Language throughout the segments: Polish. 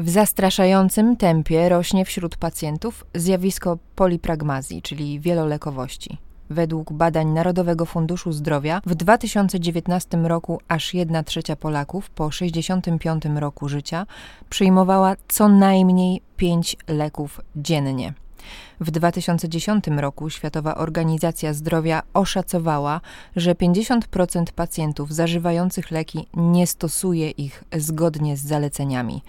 W zastraszającym tempie rośnie wśród pacjentów zjawisko polipragmazji, czyli wielolekowości. Według badań Narodowego Funduszu Zdrowia w 2019 roku aż 1 trzecia Polaków po 65 roku życia przyjmowała co najmniej 5 leków dziennie. W 2010 roku Światowa Organizacja Zdrowia oszacowała, że 50% pacjentów zażywających leki nie stosuje ich zgodnie z zaleceniami.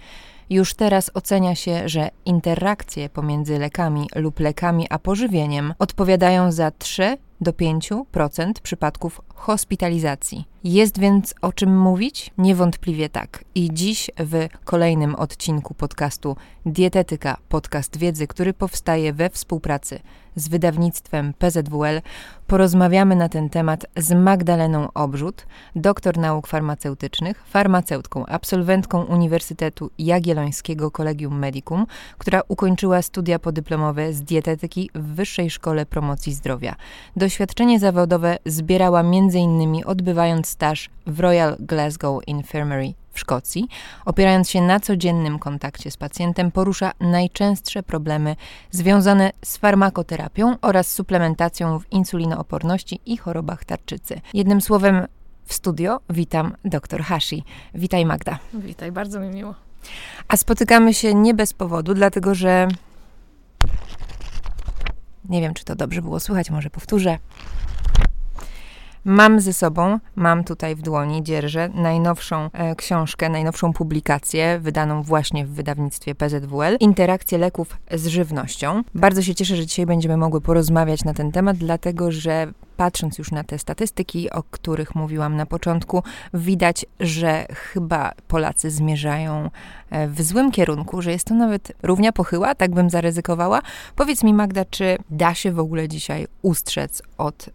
Już teraz ocenia się, że interakcje pomiędzy lekami lub lekami a pożywieniem odpowiadają za 3 do 5% przypadków hospitalizacji. Jest więc o czym mówić? Niewątpliwie tak. I dziś w kolejnym odcinku podcastu Dietetyka Podcast Wiedzy, który powstaje we współpracy z wydawnictwem PZWL, porozmawiamy na ten temat z Magdaleną Obrzut, doktor nauk farmaceutycznych, farmaceutką, absolwentką Uniwersytetu Jagiellońskiego Collegium Medicum, która ukończyła studia podyplomowe z dietetyki w Wyższej Szkole Promocji Zdrowia. Doświadczenie zawodowe zbierała m.in. odbywając staż w Royal Glasgow Infirmary w Szkocji, opierając się na codziennym kontakcie z pacjentem, porusza najczęstsze problemy związane z farmakoterapią oraz suplementacją w insulinooporności i chorobach tarczycy. Jednym słowem, w studio witam dr Hashi. Witaj Magda. Witaj, bardzo mi miło. A spotykamy się nie bez powodu, dlatego że nie wiem, czy to dobrze było słychać, może powtórzę. Mam ze sobą, mam tutaj w dłoni, dzierżę najnowszą e, książkę, najnowszą publikację, wydaną właśnie w wydawnictwie PZWL, Interakcje leków z żywnością. Bardzo się cieszę, że dzisiaj będziemy mogły porozmawiać na ten temat, dlatego że patrząc już na te statystyki, o których mówiłam na początku, widać, że chyba Polacy zmierzają e, w złym kierunku, że jest to nawet równia pochyła, tak bym zaryzykowała. Powiedz mi, Magda, czy da się w ogóle dzisiaj ustrzec od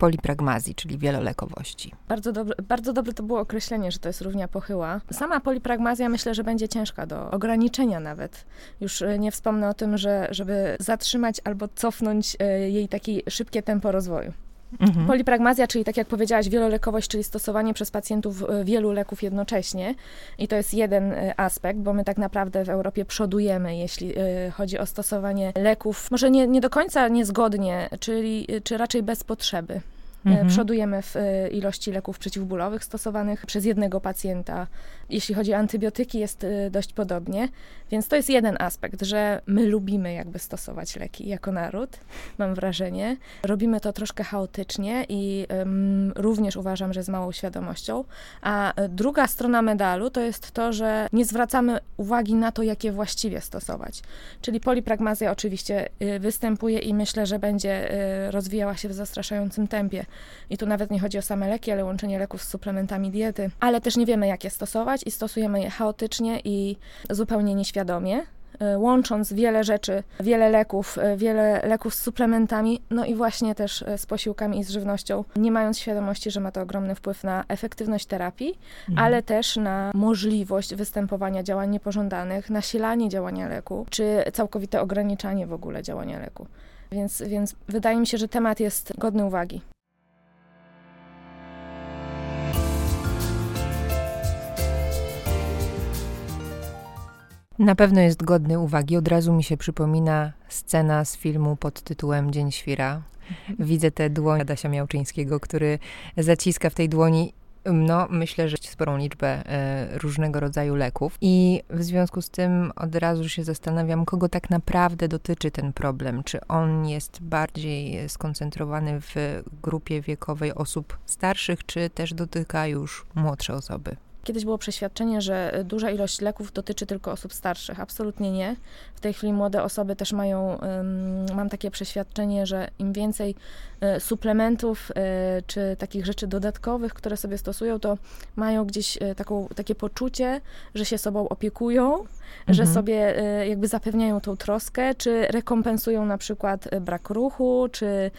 polipragmazji, czyli wielolekowości. Bardzo, bardzo dobre to było określenie, że to jest równia pochyła. Sama polipragmazja myślę, że będzie ciężka do ograniczenia nawet. Już e, nie wspomnę o tym, że żeby zatrzymać albo cofnąć e, jej takie szybkie tempo rozwoju. Mhm. Polipragmazja, czyli tak jak powiedziałaś, wielolekowość, czyli stosowanie przez pacjentów e, wielu leków jednocześnie. I to jest jeden aspekt, bo my tak naprawdę w Europie przodujemy, jeśli chodzi o stosowanie leków, może nie, nie do końca niezgodnie, czyli czy raczej bez potrzeby. E, mhm. Przodujemy w e, ilości leków przeciwbólowych stosowanych przez jednego pacjenta. Jeśli chodzi o antybiotyki, jest e, dość podobnie. Więc to jest jeden aspekt, że my lubimy jakby stosować leki jako naród, mam wrażenie. Robimy to troszkę chaotycznie i um, również uważam, że z małą świadomością. A druga strona medalu to jest to, że nie zwracamy uwagi na to, jakie właściwie stosować. Czyli polipragmazja oczywiście występuje i myślę, że będzie rozwijała się w zastraszającym tempie. I tu nawet nie chodzi o same leki, ale łączenie leków z suplementami diety, ale też nie wiemy, jak je stosować i stosujemy je chaotycznie i zupełnie nieświadomie e, łącząc wiele rzeczy, wiele leków, e, wiele leków z suplementami, no i właśnie też e, z posiłkami i z żywnością, nie mając świadomości, że ma to ogromny wpływ na efektywność terapii, mhm. ale też na możliwość występowania działań niepożądanych, nasilanie działania leku, czy całkowite ograniczanie w ogóle działania leku. Więc, więc wydaje mi się, że temat jest godny uwagi. Na pewno jest godny uwagi. Od razu mi się przypomina scena z filmu pod tytułem Dzień Świra. Mhm. Widzę tę dłoń Adasia Miałczyńskiego, który zaciska w tej dłoni no, myślę, że sporą liczbę e, różnego rodzaju leków. I w związku z tym od razu się zastanawiam, kogo tak naprawdę dotyczy ten problem. Czy on jest bardziej skoncentrowany w grupie wiekowej osób starszych, czy też dotyka już młodsze osoby? Kiedyś było przeświadczenie, że duża ilość leków dotyczy tylko osób starszych. Absolutnie nie. W tej chwili młode osoby też mają, mam takie przeświadczenie, że im więcej e, suplementów e, czy takich rzeczy dodatkowych, które sobie stosują, to mają gdzieś e, taką, takie poczucie, że się sobą opiekują, mhm. że sobie jakby zapewniają tą troskę, czy rekompensują na przykład brak ruchu, czy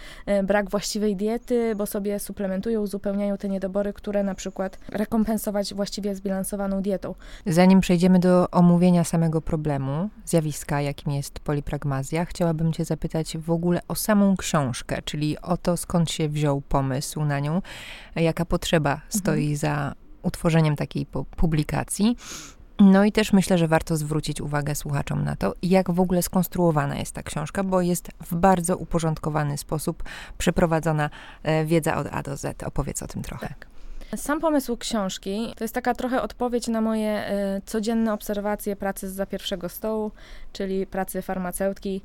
brak właściwej diety, bo sobie suplementują, uzupełniają te niedobory, które na przykład rekompensować właściwie właściwie zbilansowaną dietą. Zanim przejdziemy do omówienia samego problemu, zjawiska, jakim jest polipragmazja, chciałabym Cię zapytać w ogóle o samą książkę, czyli o to, skąd się wziął pomysł na nią, jaka potrzeba mhm. stoi za utworzeniem takiej publikacji. No i też myślę, że warto zwrócić uwagę słuchaczom na to, jak w ogóle skonstruowana jest ta książka, bo jest w bardzo uporządkowany sposób przeprowadzona e, wiedza od A do Z. Opowiedz o tym trochę. Tak. Sam pomysł książki to jest taka trochę odpowiedź na moje y, codzienne obserwacje pracy za pierwszego stołu, czyli pracy farmaceutki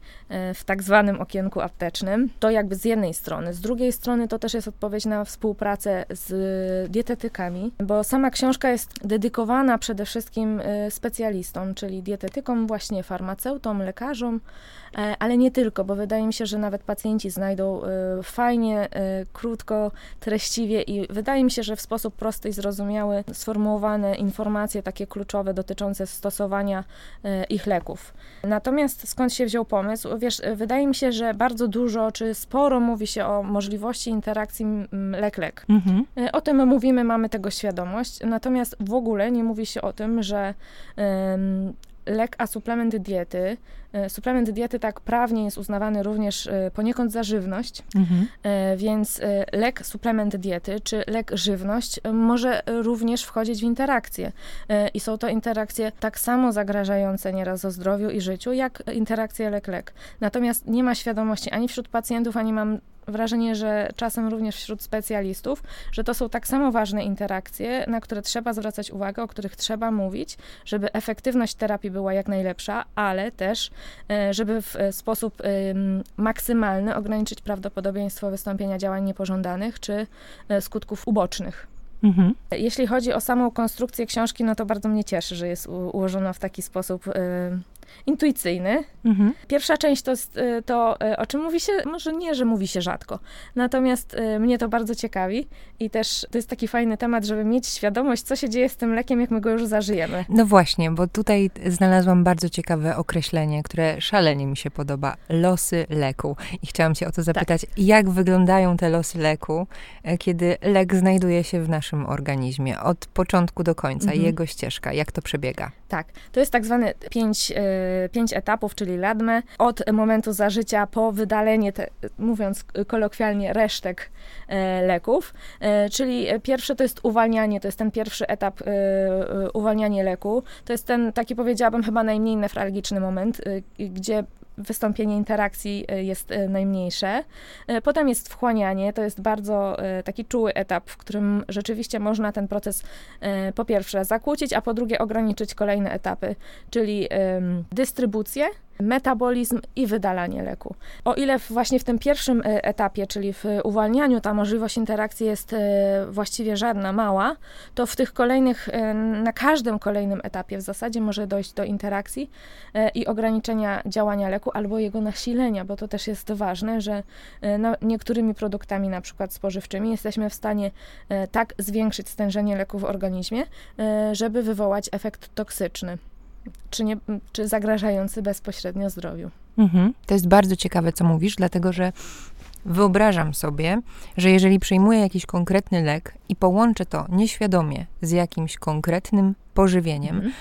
y, w tak zwanym okienku aptecznym. To jakby z jednej strony. Z drugiej strony to też jest odpowiedź na współpracę z dietetykami, bo sama książka jest dedykowana przede wszystkim y, specjalistom, czyli dietetykom, właśnie farmaceutom, lekarzom, ale nie tylko, bo wydaje mi się, że nawet pacjenci znajdą fajnie, krótko, treściwie i wydaje mi się, że w sposób sposób prosty i zrozumiały sformułowane informacje takie kluczowe dotyczące stosowania e, ich leków. Natomiast skąd się wziął pomysł? Wiesz, e, wydaje mi się, że bardzo dużo czy sporo mówi się o możliwości interakcji lek-lek. Mhm. E, o tym mówimy, mamy tego świadomość, natomiast w ogóle nie mówi się o tym, że lek a suplement diety. E, suplement diety tak prawnie jest uznawany również e, poniekąd za żywność, mhm. E, więc lek, suplement diety czy lek żywność może również wchodzić w interakcje. I są to interakcje tak samo zagrażające nieraz o zdrowiu i życiu, jak interakcje lek-lek. Natomiast nie ma świadomości ani wśród pacjentów, ani mam wrażenie, że czasem również wśród specjalistów, że to są tak samo ważne interakcje, na które trzeba zwracać uwagę, o których trzeba mówić, żeby efektywność terapii była jak najlepsza, ale też, żeby w e, sposób maksymalny ograniczyć prawdopodobieństwo wystąpienia działań niepożądanych czy e, skutków ubocznych. Mhm. Jeśli chodzi o samą konstrukcję książki, no to bardzo mnie cieszy, że jest ułożona w taki sposób intuicyjny. Mhm. Pierwsza część to jest y, to, y, o czym mówi się, może nie, że mówi się rzadko, natomiast y, mnie to bardzo ciekawi i też to jest taki fajny temat, żeby mieć świadomość, co się dzieje z tym lekiem, jak my go już zażyjemy. No właśnie, bo tutaj znalazłam bardzo ciekawe określenie, które szalenie mi się podoba. Losy leku. I chciałam cię o to zapytać, tak. jak wyglądają te losy leku, e, kiedy lek znajduje się w naszym organizmie, od początku do końca, mhm. jego ścieżka, jak to przebiega? Tak, to jest tak zwany pięć pięć etapów, czyli ladmę, od momentu zażycia po wydalenie, te, mówiąc kolokwialnie, resztek e, leków. E, czyli pierwsze to jest uwalnianie, to jest ten pierwszy etap e, uwalnianie leku. To jest ten, taki powiedziałabym, chyba najmniej nefralgiczny moment, gdzie wystąpienie interakcji jest najmniejsze. Potem jest wchłanianie, to jest bardzo taki czuły etap, w którym rzeczywiście można ten proces po pierwsze zakłócić, a po drugie ograniczyć kolejne etapy, czyli dystrybucję, metabolizm i wydalanie leku. O ile właśnie w tym pierwszym e, etapie, czyli w uwalnianiu, ta możliwość interakcji jest e, właściwie żadna, mała, to w tych kolejnych, e, na każdym kolejnym etapie w zasadzie może dojść do interakcji i ograniczenia działania leku albo jego nasilenia, bo to też jest ważne, że no, niektórymi produktami, na przykład spożywczymi, jesteśmy w stanie tak zwiększyć stężenie leku w organizmie, żeby wywołać efekt toksyczny czy, nie, czy zagrażający bezpośrednio zdrowiu. Mhm. To jest bardzo ciekawe, co mówisz, dlatego że wyobrażam sobie, że jeżeli przyjmuję jakiś konkretny lek i połączę to nieświadomie z jakimś konkretnym pożywieniem, mhm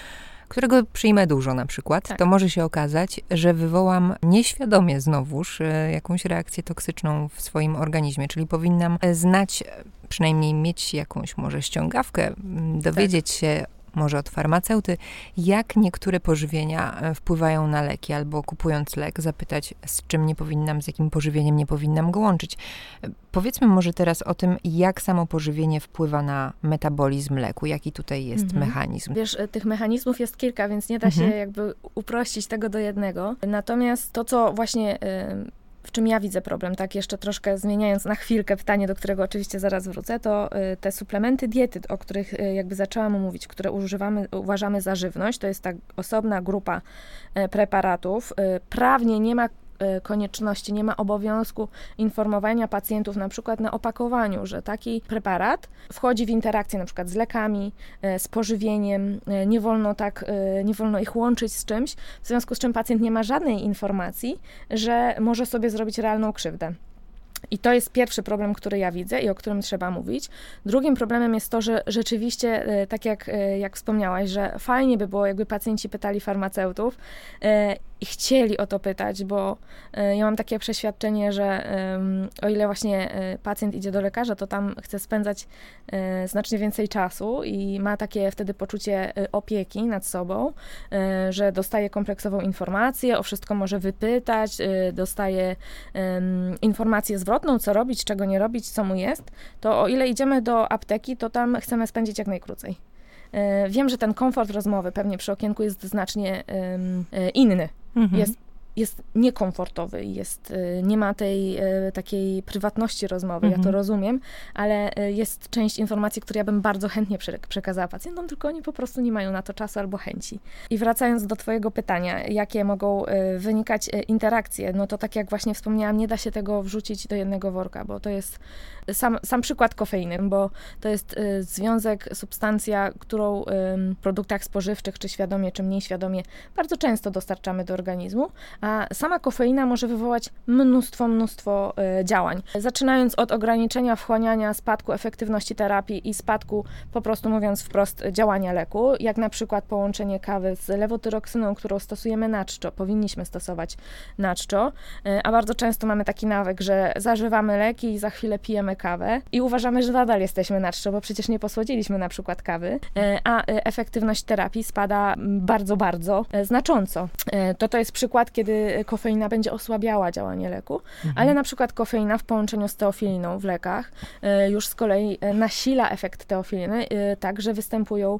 którego przyjmę dużo na przykład, tak. to może się okazać, że wywołam nieświadomie znowuż e, jakąś reakcję toksyczną w swoim organizmie, czyli powinnam znać, przynajmniej mieć jakąś może ściągawkę, dowiedzieć tak. się może od farmaceuty, jak niektóre pożywienia e, wpływają na leki, albo kupując lek, zapytać, z czym nie powinnam, z jakim pożywieniem nie powinnam go łączyć. E, powiedzmy może teraz o tym, jak samo pożywienie wpływa na metabolizm leku, jaki tutaj jest mhm. mechanizm. Wiesz, e, tych mechanizmów jest kilka, więc nie da się mhm. jakby uprościć tego do jednego. Natomiast to, co właśnie w czym ja widzę problem, tak jeszcze troszkę zmieniając na chwilkę pytanie, do którego oczywiście zaraz wrócę, to y, te suplementy diety, o których y, jakby zaczęłam mówić, które używamy, uważamy za żywność, to jest ta osobna grupa y, preparatów. Prawnie nie ma konieczności, nie ma obowiązku informowania pacjentów na przykład na opakowaniu, że taki preparat wchodzi w interakcję na przykład z lekami, y, z pożywieniem, y, nie wolno tak, nie wolno ich łączyć z czymś, w związku z czym pacjent nie ma żadnej informacji, że może sobie zrobić realną krzywdę. I to jest pierwszy problem, który ja widzę i o którym trzeba mówić. Drugim problemem jest to, że rzeczywiście, tak jak, jak wspomniałaś, że fajnie by było, jakby pacjenci pytali farmaceutów i chcieli o to pytać, bo ja mam takie przeświadczenie, że o ile właśnie pacjent idzie do lekarza, to tam chce spędzać znacznie więcej czasu i ma takie wtedy poczucie opieki nad sobą, że dostaje kompleksową informację, o wszystko może wypytać, dostaje informację zwrotną, co robić, czego nie robić, co mu jest, to o ile idziemy do apteki, to tam chcemy spędzić jak najkrócej. E, wiem, że ten komfort rozmowy pewnie przy okienku jest znacznie e, inny. Mhm. Jest jest niekomfortowy, jest, y, nie ma tej y, takiej prywatności rozmowy, mhm. ja to mhm. rozumiem, ale y, jest część informacji, które ja bym bardzo chętnie przekazała pacjentom, tylko oni po prostu nie mają na to czasu albo chęci. I wracając do Twojego pytania, jakie mogą wynikać interakcje, no to tak jak właśnie wspomniałam, nie da się tego wrzucić do jednego worka, bo to jest sam, sam przykład kofeiny, bo to jest związek, substancja, którą w produktach spożywczych, czy świadomie, czy mniej świadomie, bardzo często dostarczamy do organizmu, a sama kofeina może wywołać mnóstwo, mnóstwo y, działań. Zaczynając od ograniczenia wchłaniania, spadku efektywności terapii i spadku, po prostu mówiąc wprost, działania leku, jak na przykład połączenie kawy z lewotyroksyną, którą stosujemy na czczo, powinniśmy stosować na czczo, y, a bardzo często mamy taki nawyk, że zażywamy leki i za chwilę pijemy kawę i uważamy, że nadal jesteśmy na czczo, bo przecież nie posłodziliśmy na przykład kawy, y, a efektywność terapii spada bardzo, bardzo znacząco. To to jest przykład, kiedy kofeina będzie osłabiała działanie leku, mhm. ale na przykład kofeina w połączeniu z teofiliną w lekach e, już z kolei e, nasila efekt teofiliny, tak, że występują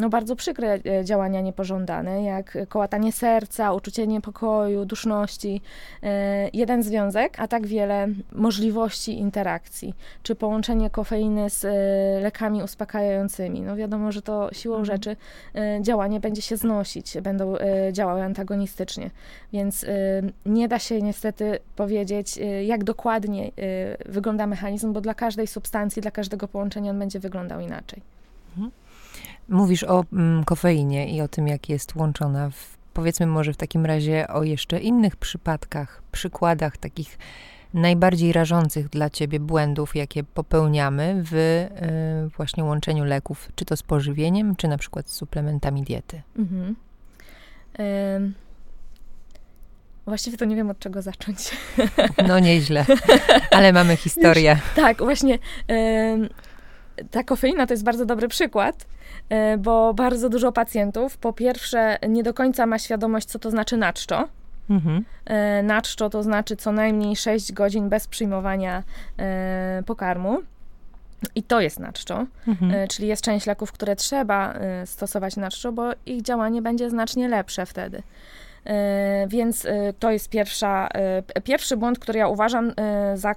no, bardzo przykre działania niepożądane, jak kołatanie serca, uczucie niepokoju, duszności. Jeden związek, a tak wiele możliwości interakcji, czy połączenie kofeiny z lekami uspokajającymi. No wiadomo, że to siłą mhm. rzeczy działanie będzie się znosić, będą działały antagonistycznie. Więc y, nie da się niestety powiedzieć, y, jak dokładnie y, wygląda mechanizm, bo dla każdej substancji, dla każdego połączenia on będzie wyglądał inaczej. Mhm. Mówisz o mm, kofeinie i o tym, jak jest łączona. W, powiedzmy może w takim razie o jeszcze innych przypadkach, przykładach takich najbardziej rażących dla ciebie błędów, jakie popełniamy w y, właśnie łączeniu leków, czy to z pożywieniem, czy na przykład z suplementami diety? Mhm. Y Właściwie to nie wiem od czego zacząć. No nieźle, ale mamy historię. Już, tak, właśnie ta kofeina to jest bardzo dobry przykład, y, bo bardzo dużo pacjentów po pierwsze nie do końca ma świadomość, co to znaczy naczczo. Mhm. Y, naczczo to znaczy co najmniej 6 godzin bez przyjmowania y, pokarmu. I to jest naczczo, mhm. czyli jest część leków, które trzeba stosować naczczo, bo ich działanie będzie znacznie lepsze wtedy. E, więc e, to jest pierwsza, e, pierwszy błąd, który ja uważam za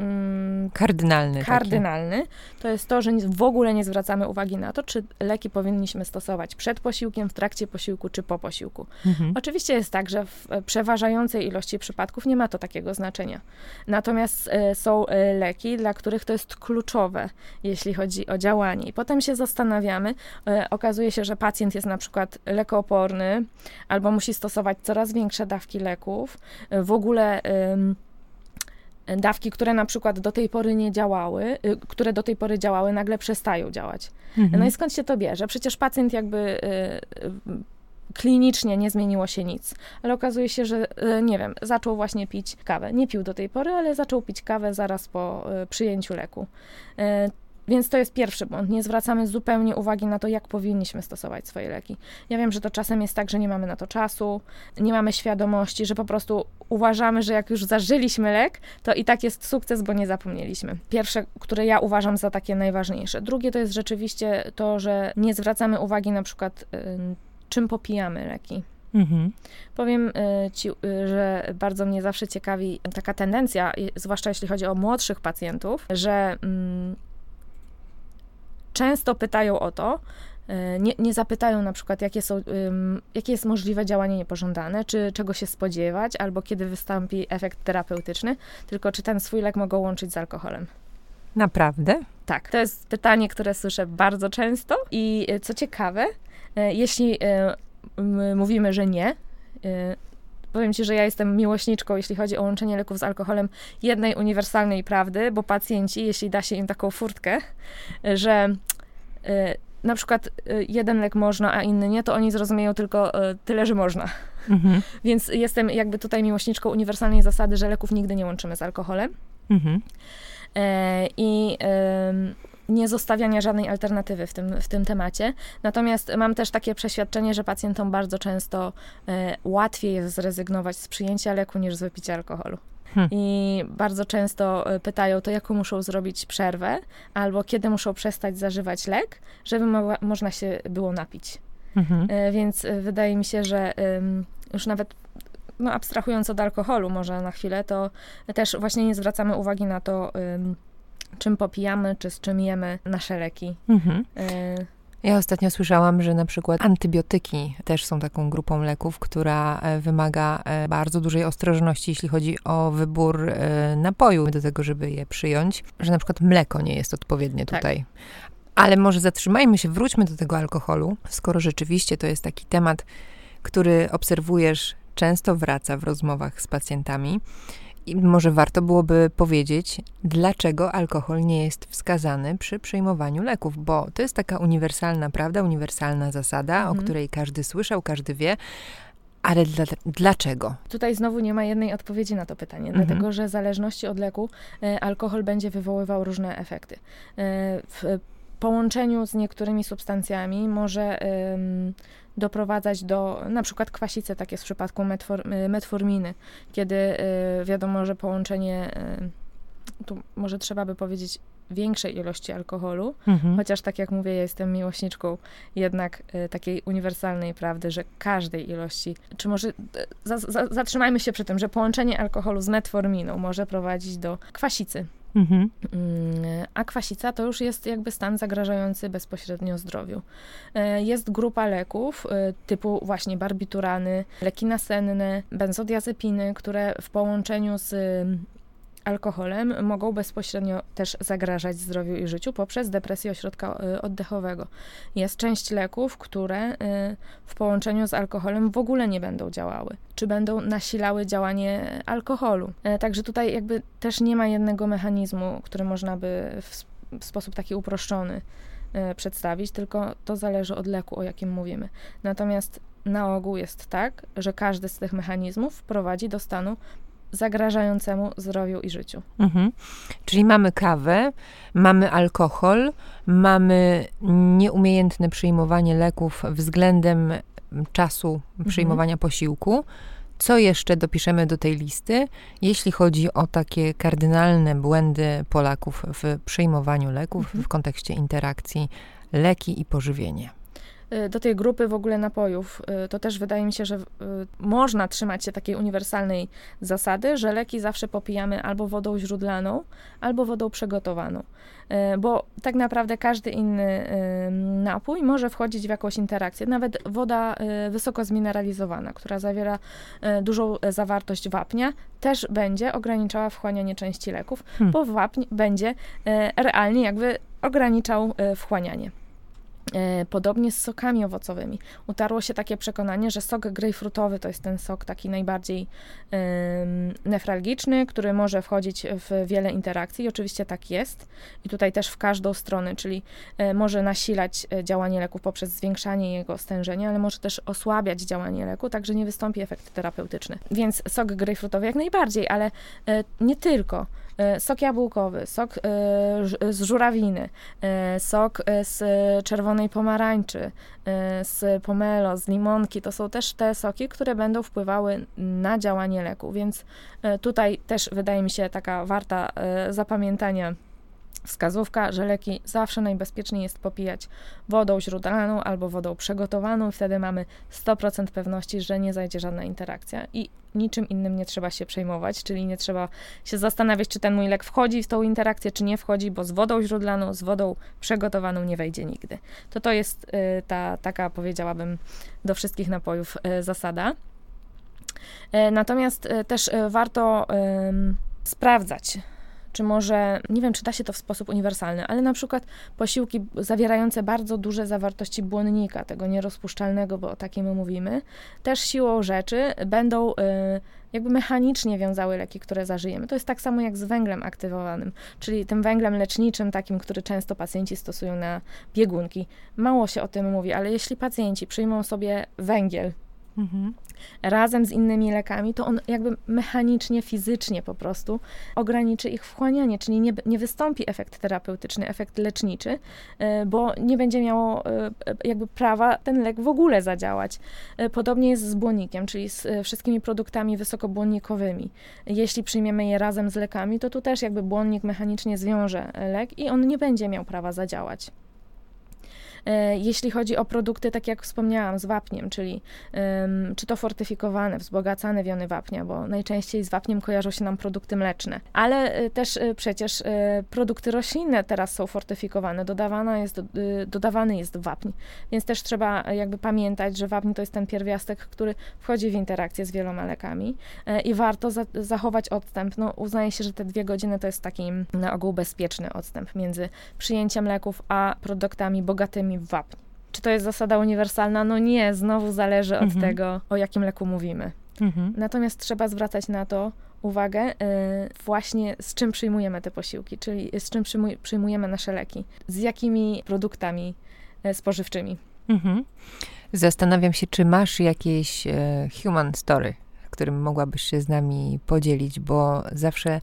Mm, kardynalny. Kardynalny. Taki. To jest to, że w ogóle nie zwracamy uwagi na to, czy leki powinniśmy stosować przed posiłkiem, w trakcie posiłku, czy po posiłku. Mhm. Oczywiście jest tak, że w przeważającej ilości przypadków nie ma to takiego znaczenia. Natomiast e, są e, leki, dla których to jest kluczowe, jeśli chodzi o działanie. I potem się zastanawiamy, e, okazuje się, że pacjent jest na przykład lekooporny, albo musi stosować coraz większe dawki leków. W ogóle dawki, które na przykład do tej pory nie działały, y, które do tej pory działały, nagle przestają działać. Mhm. No i skąd się to bierze? Przecież pacjent jakby y, y, klinicznie nie zmieniło się nic, ale okazuje się, że nie wiem, zaczął właśnie pić kawę. Nie pił do tej pory, ale zaczął pić kawę zaraz po przyjęciu leku. Więc to jest pierwszy błąd. Nie zwracamy zupełnie uwagi na to, jak powinniśmy stosować swoje leki. Ja wiem, że to czasem jest tak, że nie mamy na to czasu, nie mamy świadomości, że po prostu uważamy, że jak już zażyliśmy lek, to i tak jest sukces, bo nie zapomnieliśmy. Pierwsze, które ja uważam za takie najważniejsze. Drugie to jest rzeczywiście to, że nie zwracamy uwagi na przykład, czym popijamy leki. Mhm. Powiem y, ci, y, że bardzo mnie zawsze ciekawi taka tendencja, zwłaszcza jeśli chodzi o młodszych pacjentów, że mm, często pytają o to, e, nie, nie, zapytają na przykład, jakie, są, jakie jest możliwe działanie niepożądane, czy czego się spodziewać, albo kiedy wystąpi efekt terapeutyczny, tylko czy ten swój lek mogą łączyć z alkoholem. Naprawdę? Tak. To jest pytanie, które słyszę bardzo często i e, co ciekawe, e, jeśli mówimy, że nie, powiem Ci, że ja jestem miłośniczką, jeśli chodzi o łączenie leków z alkoholem, jednej uniwersalnej prawdy, bo pacjenci, jeśli da się im taką furtkę, że y, na przykład y, jeden lek można, a inny nie, to oni zrozumieją tylko y, tyle, że można. Mhm. Więc jestem jakby tutaj miłośniczką uniwersalnej zasady, że leków nigdy nie łączymy z alkoholem. Mhm. E, I nie zostawiania żadnej alternatywy w tym, w tym temacie. Natomiast mam też takie przeświadczenie, że pacjentom bardzo często e, łatwiej jest zrezygnować z przyjęcia leku niż z wypicia alkoholu. Hmm. I bardzo często e, pytają, to jaką muszą zrobić przerwę, albo kiedy muszą przestać zażywać lek, żeby mo można się było napić. Mhm. E, więc wydaje mi się, że już nawet no, abstrahując od alkoholu może na chwilę, to też właśnie nie zwracamy uwagi na to, czym popijamy, czy z czym jemy nasze leki. Mhm. Ja ostatnio słyszałam, że na przykład antybiotyki też są taką grupą leków, która e, wymaga e, bardzo dużej ostrożności, jeśli chodzi o wybór e, napoju do tego, żeby je przyjąć, że na przykład mleko nie jest odpowiednie tak. tutaj. Ale może zatrzymajmy się, wróćmy do tego alkoholu, skoro rzeczywiście to jest taki temat, który obserwujesz, często wraca w rozmowach z pacjentami. I może warto byłoby powiedzieć, dlaczego alkohol nie jest wskazany przy przyjmowaniu leków, bo to jest taka uniwersalna prawda, uniwersalna zasada, mhm. o której każdy słyszał, każdy wie. Ale dla, dlaczego? Tutaj znowu nie ma jednej odpowiedzi na to pytanie, mhm. dlatego że w zależności od leku e, alkohol będzie wywoływał różne efekty. E, w połączeniu z niektórymi substancjami może doprowadzać do na przykład kwasicy, tak jest w przypadku metfor, y, metforminy, kiedy y, wiadomo, że połączenie, y, tu może trzeba by powiedzieć większej ilości alkoholu, mhm. chociaż tak jak mówię, ja jestem miłośniczką jednak takiej uniwersalnej prawdy, że każdej ilości, czy może za, za, zatrzymajmy się przy tym, że połączenie alkoholu z metforminą może prowadzić do kwasicy. Mhm. Mm, a kwasica to już jest jakby stan zagrażający bezpośrednio zdrowiu. E, jest grupa leków e, typu właśnie barbiturany, leki nasenne, benzodiazepiny, które w połączeniu z alkoholem mogą bezpośrednio też zagrażać zdrowiu i życiu poprzez depresję ośrodka y, oddechowego. Jest część leków, które y, w połączeniu z alkoholem w ogóle nie będą działały, czy będą nasilały działanie alkoholu. E, także tutaj jakby też nie ma jednego mechanizmu, który można by w, w sposób taki uproszczony e, przedstawić, tylko to zależy od leku, o jakim mówimy. Natomiast na ogół jest tak, że każdy z tych mechanizmów prowadzi do stanu zagrażającemu zdrowiu i życiu. Mhm. Czyli mamy kawę, mamy alkohol, mamy nieumiejętne przyjmowanie leków względem czasu mhm. przyjmowania posiłku. Co jeszcze dopiszemy do tej listy, jeśli chodzi o takie kardynalne błędy Polaków w przyjmowaniu leków mhm. w kontekście interakcji leki i pożywienie? Y, do tej grupy w ogóle napojów, y, to też wydaje mi się, że y, można trzymać się takiej uniwersalnej zasady, że leki zawsze popijamy albo wodą źródlaną, albo wodą przygotowaną. Bo tak naprawdę każdy inny napój może wchodzić w jakąś interakcję. Nawet woda wysoko zmineralizowana, która zawiera dużą zawartość wapnia, też będzie ograniczała wchłanianie części leków, hmm. bo wapń będzie realnie jakby ograniczał wchłanianie. E, podobnie z sokami owocowymi. Utarło się takie przekonanie, że sok grejpfrutowy to jest ten sok taki najbardziej nefralgiczny, który może wchodzić w wiele interakcji. I oczywiście tak jest. I tutaj też w każdą stronę, czyli e, może nasilać e, działanie leku poprzez zwiększanie jego stężenia, ale może też osłabiać działanie leku, także nie wystąpi efekt terapeutyczny. Więc sok grejpfrutowy jak najbardziej, ale nie tylko. E, sok jabłkowy, sok e, z żurawiny, e, sok z czerwonej pomarańczy, z pomelo, z limonki. To są też te soki, które będą wpływały na działanie leku, więc tutaj też wydaje mi się taka warta zapamiętania wskazówka, że leki zawsze najbezpieczniej jest popijać wodą źródlaną albo wodą przygotowaną wtedy mamy 100% pewności, że nie zajdzie żadna interakcja i niczym innym nie trzeba się przejmować, czyli nie trzeba się zastanawiać, czy ten mój lek wchodzi w tą interakcję, czy nie wchodzi, bo z wodą źródlaną, z wodą przygotowaną nie wejdzie nigdy. To to jest y, ta taka, powiedziałabym, do wszystkich napojów y, zasada. Y, natomiast też warto sprawdzać, czy może, nie wiem, czy da się to w sposób uniwersalny, ale na przykład posiłki zawierające bardzo duże zawartości błonnika, tego nierozpuszczalnego, bo o takim my mówimy, też siłą rzeczy będą y, jakby mechanicznie wiązały leki, które zażyjemy. To jest tak samo jak z węglem aktywowanym, czyli tym węglem leczniczym, takim, który często pacjenci stosują na biegunki. Mało się o tym mówi, ale jeśli pacjenci przyjmą sobie węgiel, Mhm. razem z innymi lekami, to on jakby mechanicznie, fizycznie po prostu ograniczy ich wchłanianie, czyli nie, nie wystąpi efekt terapeutyczny, efekt leczniczy, e, bo nie będzie miało e, jakby prawa ten lek w ogóle zadziałać. E, podobnie jest z błonnikiem, czyli z wszystkimi produktami wysokobłonnikowymi. Jeśli przyjmiemy je razem z lekami, to tu też jakby błonnik mechanicznie zwiąże lek i on nie będzie miał prawa zadziałać. E, jeśli chodzi o produkty, tak jak wspomniałam, z wapniem, czyli czy to fortyfikowane, wzbogacane wiony wapnia, bo najczęściej z wapniem kojarzą się nam produkty mleczne, ale e, też e, przecież produkty roślinne teraz są fortyfikowane, dodawana jest, dodawany jest wapń, więc też trzeba jakby pamiętać, że wapń to jest ten pierwiastek, który wchodzi w interakcję z wieloma lekami i warto za, zachować odstęp. No, uznaje się, że te dwie godziny to jest taki na ogół bezpieczny odstęp między przyjęciem leków a produktami bogatymi w wapń. Czy to jest zasada uniwersalna? No nie, znowu zależy od mhm. tego, o jakim leku mówimy. Mhm. Natomiast trzeba zwracać na to uwagę y, właśnie z czym przyjmujemy te posiłki, czyli z czym przyjmuj, przyjmujemy nasze leki, z jakimi produktami y, spożywczymi. Mhm. Zastanawiam się, czy masz jakieś y, human story, którym mogłabyś się z nami podzielić, bo zawsze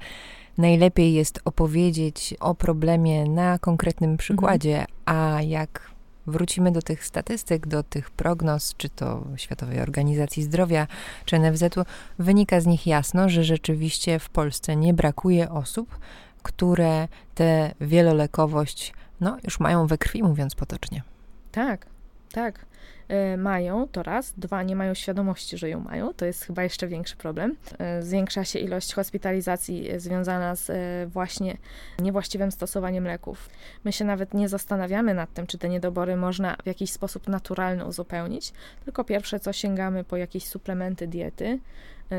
najlepiej jest opowiedzieć o problemie na konkretnym przykładzie, mhm. a jak wrócimy do tych statystyk, do tych prognoz, czy to Światowej Organizacji Zdrowia, czy NFZ-u, wynika z nich jasno, że rzeczywiście w Polsce nie brakuje osób, które tę wielolekowość no, już mają we krwi, mówiąc potocznie. Tak, tak. E, mają, to raz. Dwa, nie mają świadomości, że ją mają. To jest chyba jeszcze większy problem. E, zwiększa się ilość hospitalizacji e, związana z właśnie niewłaściwym stosowaniem leków. My się nawet nie zastanawiamy nad tym, czy te niedobory można w jakiś sposób naturalny uzupełnić, tylko pierwsze co sięgamy po jakieś suplementy diety,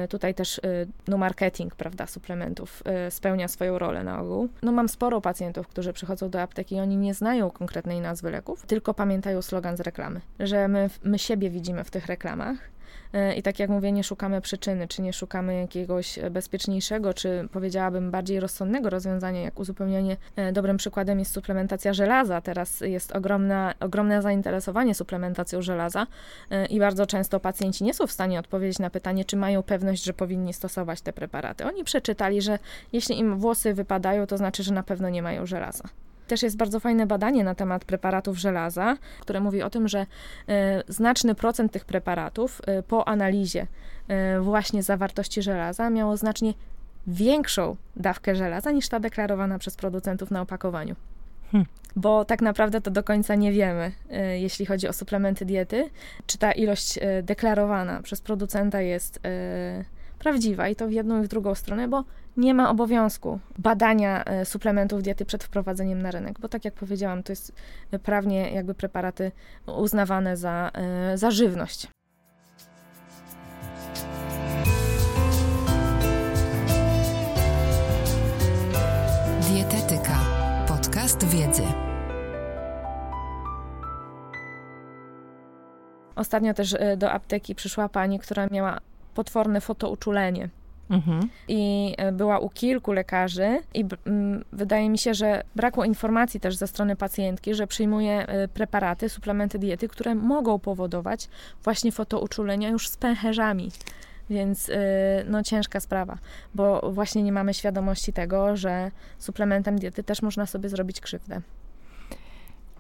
tutaj też no, marketing, prawda, suplementów spełnia swoją rolę na ogół. No mam sporo pacjentów, którzy przychodzą do apteki i oni nie znają konkretnej nazwy leków, tylko pamiętają slogan z reklamy, że my, my siebie widzimy w tych reklamach E, I tak jak mówię, nie szukamy przyczyny, czy nie szukamy jakiegoś bezpieczniejszego, czy powiedziałabym bardziej rozsądnego rozwiązania, jak uzupełnianie. E, dobrym przykładem jest suplementacja żelaza. Teraz jest ogromna, ogromne zainteresowanie suplementacją żelaza e, i bardzo często pacjenci nie są w stanie odpowiedzieć na pytanie, czy mają pewność, że powinni stosować te preparaty. Oni przeczytali, że jeśli im włosy wypadają, to znaczy, że na pewno nie mają żelaza. Też jest bardzo fajne badanie na temat preparatów żelaza, które mówi o tym, że e, znaczny procent tych preparatów e, po analizie e, właśnie zawartości żelaza miało znacznie większą dawkę żelaza niż ta deklarowana przez producentów na opakowaniu. Hmm. Bo tak naprawdę to do końca nie wiemy, jeśli chodzi o suplementy diety, czy ta ilość deklarowana przez producenta jest prawdziwa i to w jedną i w drugą stronę, bo nie ma obowiązku badania e, suplementów diety przed wprowadzeniem na rynek, bo tak jak powiedziałam, to jest prawnie jakby preparaty uznawane za, e, za żywność. Dietetyka. Podcast wiedzy. Ostatnio też e, do apteki przyszła pani, która miała potworne fotouczulenie. Mhm. I e, była u kilku lekarzy, i wydaje mi się, że brakło informacji też ze strony pacjentki, że przyjmuje e, preparaty, suplementy diety, które mogą powodować właśnie fotouczulenia już z pęcherzami. Więc e, no ciężka sprawa, bo właśnie nie mamy świadomości tego, że suplementem diety też można sobie zrobić krzywdę.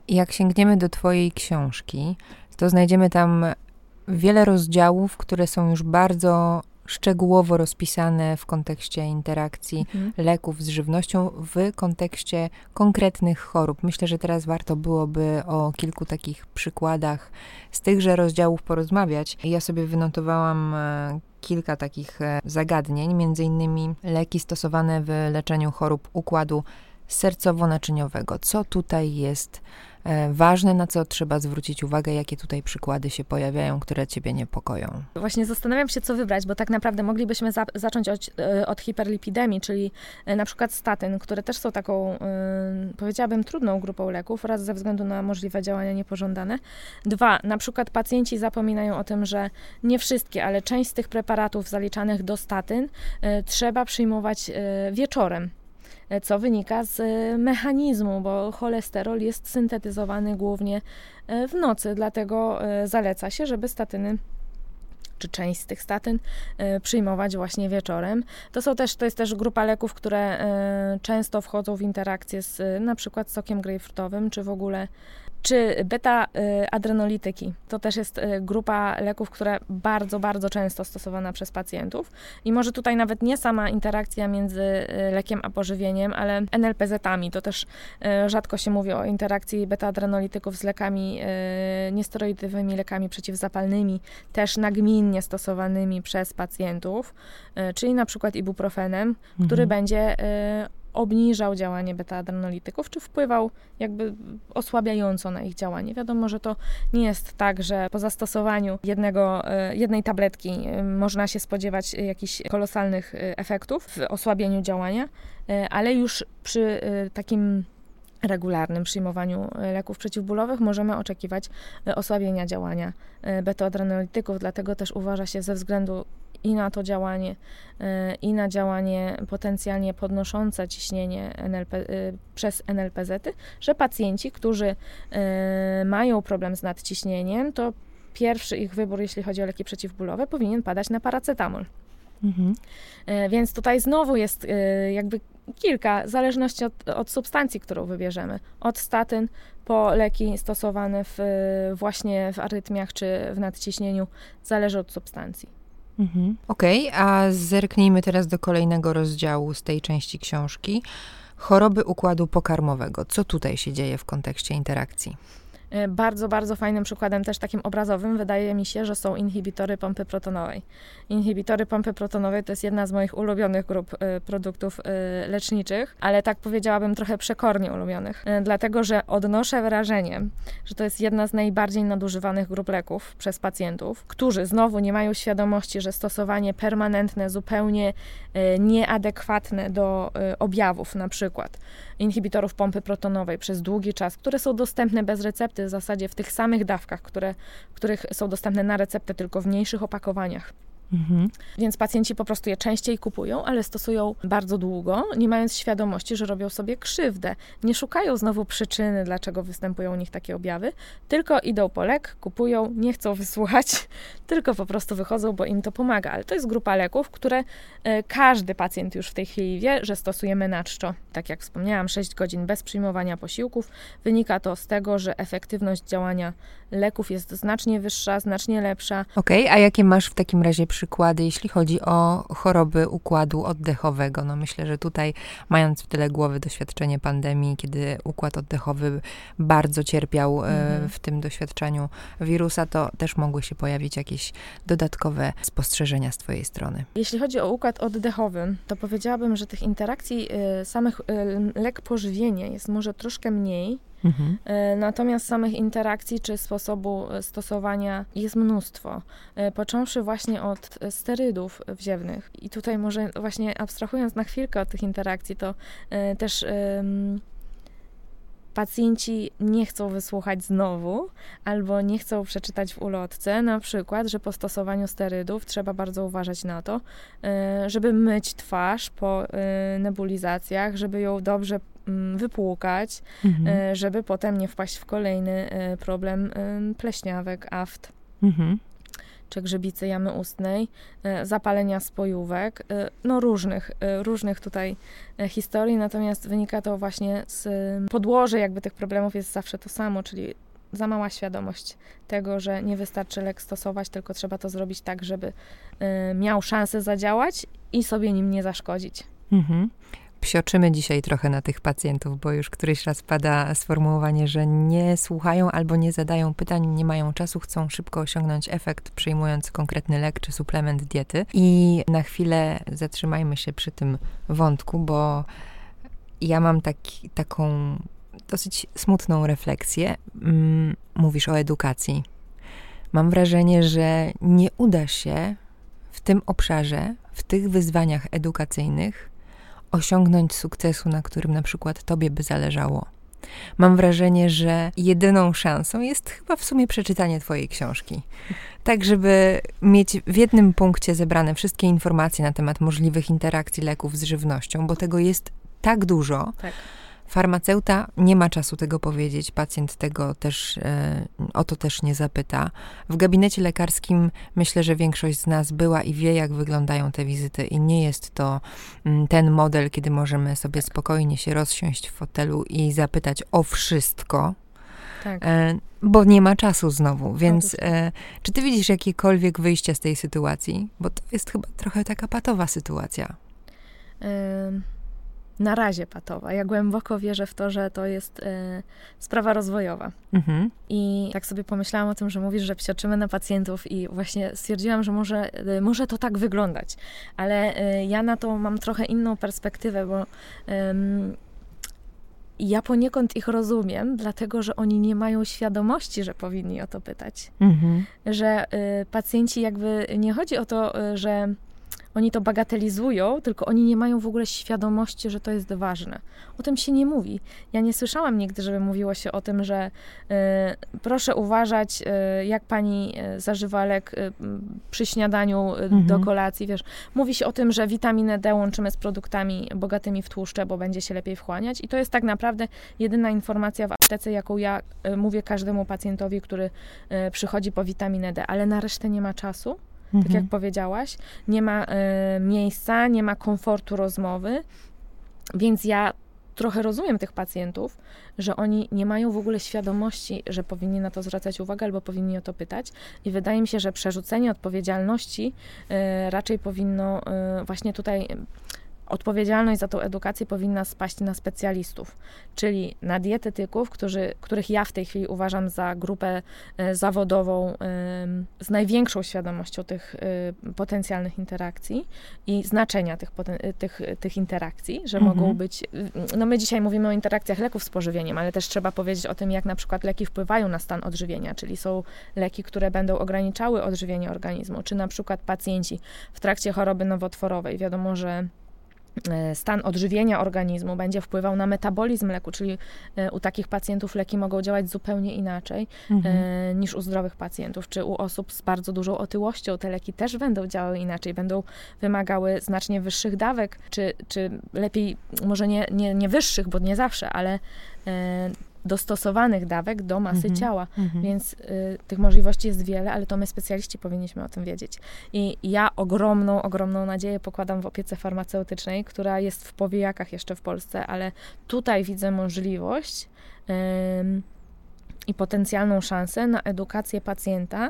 Jak sięgniemy do Twojej książki, to znajdziemy tam wiele rozdziałów, które są już bardzo szczegółowo rozpisane w kontekście interakcji mhm. leków z żywnością, w kontekście konkretnych chorób. Myślę, że teraz warto byłoby o kilku takich przykładach z tychże rozdziałów porozmawiać. Ja sobie wynotowałam e, kilka takich e, zagadnień, między innymi leki stosowane w leczeniu chorób układu sercowo-naczyniowego. Co tutaj jest ważne, na co trzeba zwrócić uwagę, jakie tutaj przykłady się pojawiają, które ciebie niepokoją? Właśnie zastanawiam się, co wybrać, bo tak naprawdę moglibyśmy za zacząć od, e, od, hiperlipidemii, czyli e, na przykład statyn, które też są taką, powiedziałabym, trudną grupą leków, raz ze względu na możliwe działania niepożądane. Dwa, na przykład pacjenci zapominają o tym, że nie wszystkie, ale część z tych preparatów zaliczanych do statyn trzeba przyjmować wieczorem co wynika z e, mechanizmu, bo cholesterol jest syntetyzowany głównie e, w nocy, dlatego e, zaleca się, żeby statyny czy część z tych statyn przyjmować właśnie wieczorem. To są też, to jest też grupa leków, które często wchodzą w interakcję z na przykład sokiem grejpfrutowym, czy w ogóle czy beta-adrenolityki. To też jest y, grupa leków, która bardzo, bardzo często stosowana przez pacjentów. I może tutaj nawet nie sama interakcja między y, lekiem a pożywieniem, ale NLPZ-ami. To też y, rzadko się mówi o interakcji beta-adrenolityków z lekami niesteroidowymi, lekami przeciwzapalnymi, też nagminnie stosowanymi przez pacjentów, czyli na przykład ibuprofenem, mhm. który będzie obniżał działanie beta-adrenolityków, czy wpływał jakby osłabiająco na ich działanie. Wiadomo, że to nie jest tak, że po zastosowaniu jednego, e, jednej tabletki e, można się spodziewać jakichś kolosalnych e, efektów w osłabieniu działania, ale już przy takim regularnym przyjmowaniu leków przeciwbólowych możemy oczekiwać osłabienia działania beta-adrenolityków, dlatego też uważa się ze względu i na to działanie, e, i na działanie potencjalnie podnoszące ciśnienie NLP, e, przez NLPZ, że pacjenci, którzy e, mają problem z nadciśnieniem, to pierwszy ich wybór, jeśli chodzi o leki przeciwbólowe, powinien padać na paracetamol. Mhm. Więc tutaj znowu jest jakby kilka, w zależności od, od, substancji, którą wybierzemy. Od statyn po leki stosowane w, właśnie w arytmiach czy w nadciśnieniu, zależy od substancji. Mhm. Okej, okay, a zerknijmy teraz do kolejnego rozdziału z tej części książki. Choroby układu pokarmowego. Co tutaj się dzieje w kontekście interakcji? E, bardzo, bardzo fajnym przykładem, też takim obrazowym, wydaje mi się, że są inhibitory pompy protonowej. Inhibitory pompy protonowej to jest jedna z moich ulubionych grup y, produktów y, leczniczych, ale tak powiedziałabym trochę przekornie ulubionych, dlatego że odnoszę wrażenie, że to jest jedna z najbardziej nadużywanych grup leków przez pacjentów, którzy znowu nie mają świadomości, że stosowanie permanentne, zupełnie nieadekwatne do objawów, na przykład inhibitorów pompy protonowej przez długi czas, które są dostępne bez recepty w zasadzie w tych samych dawkach, które, których są dostępne na receptę, tylko w mniejszych opakowaniach. Mhm. Więc pacjenci po prostu je częściej kupują, ale stosują bardzo długo, nie mając świadomości, że robią sobie krzywdę. Nie szukają znowu przyczyny, dlaczego występują u nich takie objawy, tylko idą po lek, kupują, nie chcą wysłuchać, tylko po prostu wychodzą, bo im to pomaga. Ale to jest grupa leków, które e, każdy pacjent już w tej chwili wie, że stosujemy na czczo. Tak jak wspomniałam, 6 godzin bez przyjmowania posiłków. Wynika to z tego, że efektywność działania leków jest znacznie wyższa, znacznie lepsza. Okej, okay, a jakie masz w takim razie przykłady, jeśli chodzi o choroby układu oddechowego? No myślę, że tutaj, mając w tyle głowy doświadczenie pandemii, kiedy układ oddechowy bardzo cierpiał mm. w tym doświadczeniu wirusa, to też mogły się pojawić jakieś dodatkowe spostrzeżenia z Twojej strony. Jeśli chodzi o układ oddechowy, to powiedziałabym, że tych interakcji y, samych y, lek pożywienie jest może troszkę mniej, Mhm. E, natomiast samych interakcji czy sposobu e, stosowania jest mnóstwo. E, począwszy właśnie od sterydów wziewnych. I tutaj może właśnie abstrahując na chwilkę od tych interakcji, to też pacjenci nie chcą wysłuchać znowu albo nie chcą przeczytać w ulotce, na przykład, że po stosowaniu sterydów trzeba bardzo uważać na to, żeby myć twarz po nebulizacjach, żeby ją dobrze Mm, wypłukać, mhm. E, żeby potem nie wpaść w kolejny problem pleśniawek, aft. Mhm czy grzybicy jamy ustnej, e, zapalenia spojówek, no różnych, różnych tutaj historii, natomiast wynika to właśnie z podłoże jakby tych problemów jest zawsze to samo, czyli za mała świadomość tego, że nie wystarczy lek stosować, tylko trzeba to zrobić tak, żeby miał szansę zadziałać i sobie nim nie zaszkodzić. Mhm psioczymy dzisiaj trochę na tych pacjentów, bo już któryś raz pada sformułowanie, że nie słuchają albo nie zadają pytań, nie mają czasu, chcą szybko osiągnąć efekt, przyjmując konkretny lek czy suplement diety. I na chwilę zatrzymajmy się przy tym wątku, bo ja mam taki, taką dosyć smutną refleksję. Mm, mówisz o edukacji. Mam wrażenie, że nie uda się w tym obszarze, w tych wyzwaniach edukacyjnych osiągnąć sukcesu, na którym na przykład tobie by zależało. Mam wrażenie, że jedyną szansą jest chyba w sumie przeczytanie Twojej książki. Tak, żeby mieć w jednym punkcie zebrane wszystkie informacje na temat możliwych interakcji leków z żywnością, bo tego jest tak dużo. Tak. Farmaceuta nie ma czasu tego powiedzieć, pacjent tego też, e, o to też nie zapyta. W gabinecie lekarskim myślę, że większość z nas była i wie, jak wyglądają te wizyty, i nie jest to mm, ten model, kiedy możemy sobie spokojnie się rozsiąść w fotelu i zapytać o wszystko. Tak. E, bo nie ma czasu znowu, więc e, czy ty widzisz jakiekolwiek wyjście z tej sytuacji? Bo to jest chyba trochę taka patowa sytuacja. Y na razie patowa. Ja głęboko wierzę w to, że to jest e, sprawa rozwojowa. Mhm. I tak sobie pomyślałam o tym, że mówisz, że psioczymy na pacjentów i właśnie stwierdziłam, że może, e, może to tak wyglądać. Ale e, ja na to mam trochę inną perspektywę, bo ja poniekąd ich rozumiem, dlatego że oni nie mają świadomości, że powinni o to pytać. Mhm. Że pacjenci jakby nie chodzi o to, że oni to bagatelizują, tylko oni nie mają w ogóle świadomości, że to jest ważne. O tym się nie mówi. Ja nie słyszałam nigdy, żeby mówiło się o tym, że y, proszę uważać, y, jak pani e, zażywa lek y, przy śniadaniu mhm. do kolacji. Wiesz, mówi się o tym, że witaminę D łączymy z produktami bogatymi w tłuszcze, bo będzie się lepiej wchłaniać. I to jest tak naprawdę jedyna informacja w aptece, jaką ja mówię każdemu pacjentowi, który przychodzi po witaminę D, ale na resztę nie ma czasu mhm. tak jak mhm. powiedziałaś. Nie ma y, miejsca, nie ma komfortu rozmowy, więc ja trochę rozumiem tych pacjentów, że oni nie mają w ogóle świadomości, że powinni na to zwracać uwagę albo powinni o to pytać. I wydaje mi się, że przerzucenie odpowiedzialności y, raczej powinno y, właśnie tutaj odpowiedzialność za tą edukację powinna spaść na specjalistów, czyli na dietetyków, którzy, których ja w tej chwili uważam za grupę e, zawodową z największą świadomością tych e, potencjalnych interakcji i znaczenia tych, e, tych, tych interakcji, że mhm. mogą być. No my dzisiaj mówimy o interakcjach leków z pożywieniem, ale też trzeba powiedzieć o tym, jak na przykład leki wpływają na stan odżywienia, czyli są leki, które będą ograniczały odżywienie organizmu, czy na przykład pacjenci w trakcie choroby nowotworowej. Wiadomo, że E, stan odżywienia organizmu będzie wpływał na metabolizm leku, czyli e, u takich pacjentów leki mogą działać zupełnie inaczej mhm. E, niż u zdrowych pacjentów, czy u osób z bardzo dużą otyłością te leki też będą działały inaczej, będą wymagały znacznie wyższych dawek, czy, czy lepiej, może nie, nie, nie wyższych, bo nie zawsze, ale dostosowanych dawek do masy mhm. ciała. Mhm. Więc y, tych możliwości jest wiele, ale to my specjaliści powinniśmy o tym wiedzieć. I ja ogromną, ogromną nadzieję pokładam w opiece farmaceutycznej, która jest w powijakach jeszcze w Polsce, ale tutaj widzę możliwość y, i potencjalną szansę na edukację pacjenta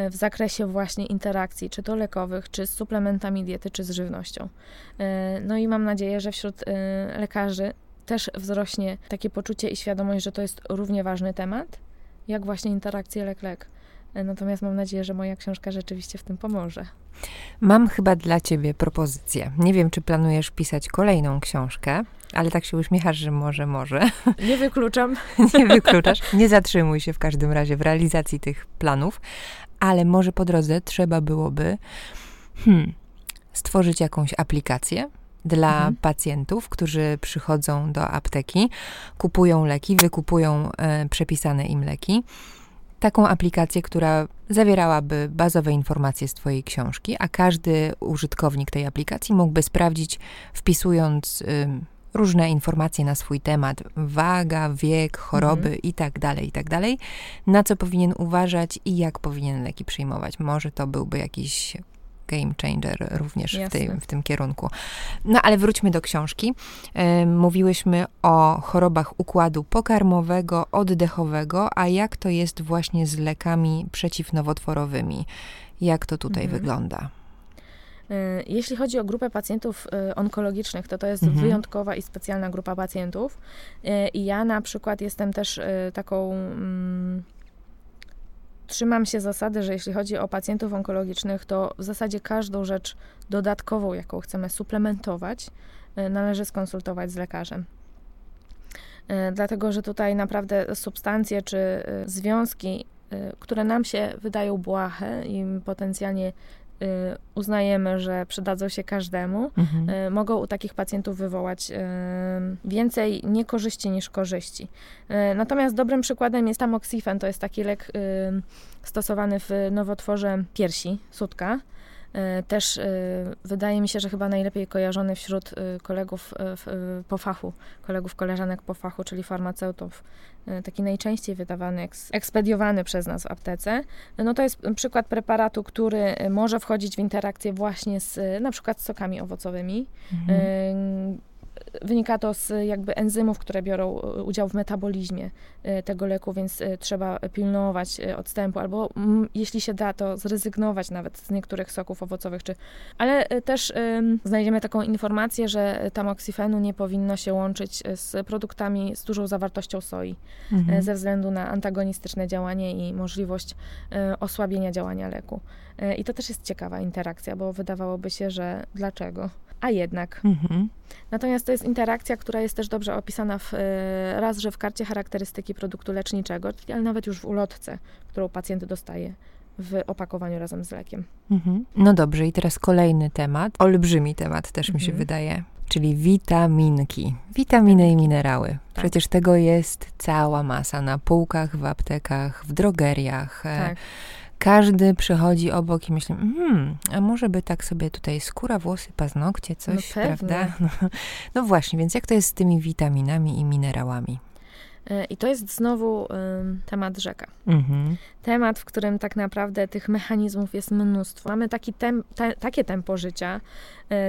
y, w zakresie właśnie interakcji, czy to lekowych, czy z suplementami diety, czy z żywnością. Y, no i mam nadzieję, że wśród y, lekarzy też wzrośnie takie poczucie i świadomość, że to jest równie ważny temat, jak właśnie interakcje lek-lek. Natomiast mam nadzieję, że moja książka rzeczywiście w tym pomoże. Mam chyba dla ciebie propozycję. Nie wiem, czy planujesz pisać kolejną książkę, ale tak się uśmiechasz, że może, może. Nie wykluczam. Nie wykluczasz. Nie zatrzymuj się w każdym razie w realizacji tych planów, ale może po drodze trzeba byłoby hmm, stworzyć jakąś aplikację, dla mhm. pacjentów, którzy przychodzą do apteki, kupują leki, wykupują e, przepisane im leki. Taką aplikację, która zawierałaby bazowe informacje z Twojej książki, a każdy użytkownik tej aplikacji mógłby sprawdzić, wpisując różne informacje na swój temat, waga, wiek, choroby mhm. i tak dalej, i tak na co powinien uważać i jak powinien leki przyjmować. Może to byłby jakiś game changer również w, tej, w tym kierunku. No ale wróćmy do książki. Mówiłyśmy o chorobach układu pokarmowego, oddechowego, a jak to jest właśnie z lekami przeciwnowotworowymi? Jak to tutaj mhm. wygląda? E, jeśli chodzi o grupę pacjentów e, onkologicznych, to to jest mhm. wyjątkowa i specjalna grupa pacjentów. E, I ja na przykład jestem też taką mm, trzymam się zasady, że jeśli chodzi o pacjentów onkologicznych, to w zasadzie każdą rzecz dodatkową, jaką chcemy suplementować, e, należy skonsultować z lekarzem. dlatego że tutaj naprawdę substancje czy związki, które nam się wydają błahe i potencjalnie uznajemy, że przydadzą się każdemu, mhm. Y, mogą u takich pacjentów wywołać y, więcej niekorzyści niż korzyści. Natomiast dobrym przykładem jest tamoxifen, to jest taki lek stosowany w nowotworze piersi, sutka. Też wydaje mi się, że chyba najlepiej kojarzony wśród kolegów po fachu, kolegów, koleżanek po fachu, czyli farmaceutów E, taki najczęściej wydawany, ekspediowany przez nas w aptece, no to jest przykład preparatu, który e, może wchodzić w interakcję właśnie z e, na przykład z sokami owocowymi. Mhm. Wynika to z jakby enzymów, które biorą udział w metabolizmie tego leku, więc trzeba pilnować odstępu, albo jeśli się da, to zrezygnować nawet z niektórych soków owocowych. Czy... Ale też znajdziemy taką informację, że tamoksifenu nie powinno się łączyć z produktami z dużą zawartością soi, mhm. ze względu na antagonistyczne działanie i możliwość osłabienia działania leku. I to też jest ciekawa interakcja, bo wydawałoby się, że dlaczego? a jednak. Mhm. Natomiast to jest interakcja, która jest też dobrze opisana w, e, raz, że w karcie charakterystyki produktu leczniczego, ale nawet już w ulotce, którą pacjent dostaje w opakowaniu razem z lekiem. Mhm. No dobrze, i teraz kolejny temat, olbrzymi temat też mi się mhm. wydaje, czyli witaminki. Witaminy i minerały. Tak. Przecież tego jest cała masa na półkach, w aptekach, w drogeriach. E, tak każdy przychodzi obok i myśli, hmm, a może by tak sobie tutaj skóra, włosy, paznokcie, coś, no prawda? No, no, właśnie, więc jak to jest z tymi witaminami i minerałami? E, I to jest znowu y, temat rzeka. Mhm. Temat, w którym tak naprawdę tych mechanizmów jest mnóstwo. Mamy taki tem, te, takie tempo życia,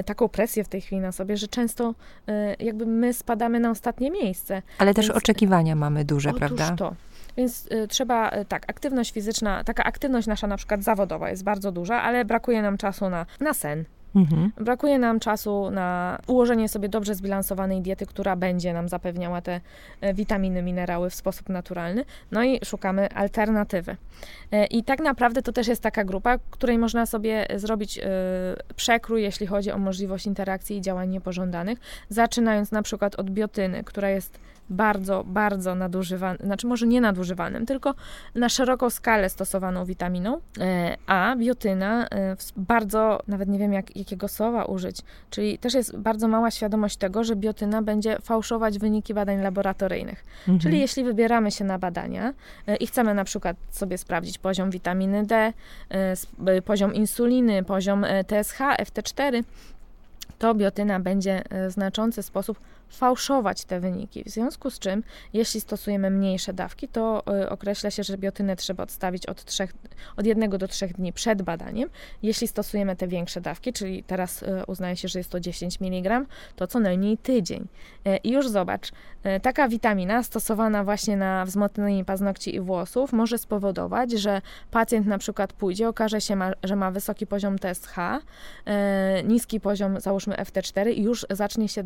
y, taką presję w tej chwili na sobie, że często y, jakby my spadamy na ostatnie miejsce. Ale też Więc, oczekiwania mamy duże, otóż prawda? to. Więc y, trzeba, y, tak, aktywność fizyczna, taka aktywność nasza na przykład zawodowa jest bardzo duża, ale brakuje nam czasu na, na sen, Mhm. Brakuje nam czasu na ułożenie sobie dobrze zbilansowanej diety, która będzie nam zapewniała te e, witaminy, minerały w sposób naturalny. No i szukamy alternatywy. E, I tak naprawdę to też jest taka grupa, której można sobie zrobić e, przekrój, jeśli chodzi o możliwość interakcji i działań niepożądanych, zaczynając na przykład od biotyny, która jest bardzo, bardzo nadużywanym, znaczy może nie nadużywanym, tylko na szeroką skalę stosowaną witaminą, a biotyna bardzo, nawet nie wiem jak, jakiego słowa użyć, czyli też jest bardzo mała świadomość tego, że biotyna będzie fałszować wyniki badań laboratoryjnych. Mhm. Czyli jeśli wybieramy się na badania e, i chcemy na przykład sobie sprawdzić poziom witaminy D, e, e, poziom insuliny, poziom TSH, FT4, to biotyna będzie w znaczący sposób fałszować te wyniki. W związku z czym, jeśli stosujemy mniejsze dawki, to y, określa się, że biotynę trzeba odstawić od, trzech, od jednego do trzech dni przed badaniem. Jeśli stosujemy te większe dawki, czyli teraz y, uznaje się, że jest to 10 mg, to co najmniej tydzień. Y, I już zobacz, taka witamina stosowana właśnie na wzmocnienie paznokci i włosów może spowodować, że pacjent na przykład pójdzie, okaże się, ma, że ma wysoki poziom TSH, niski poziom, załóżmy FT4 i już zacznie się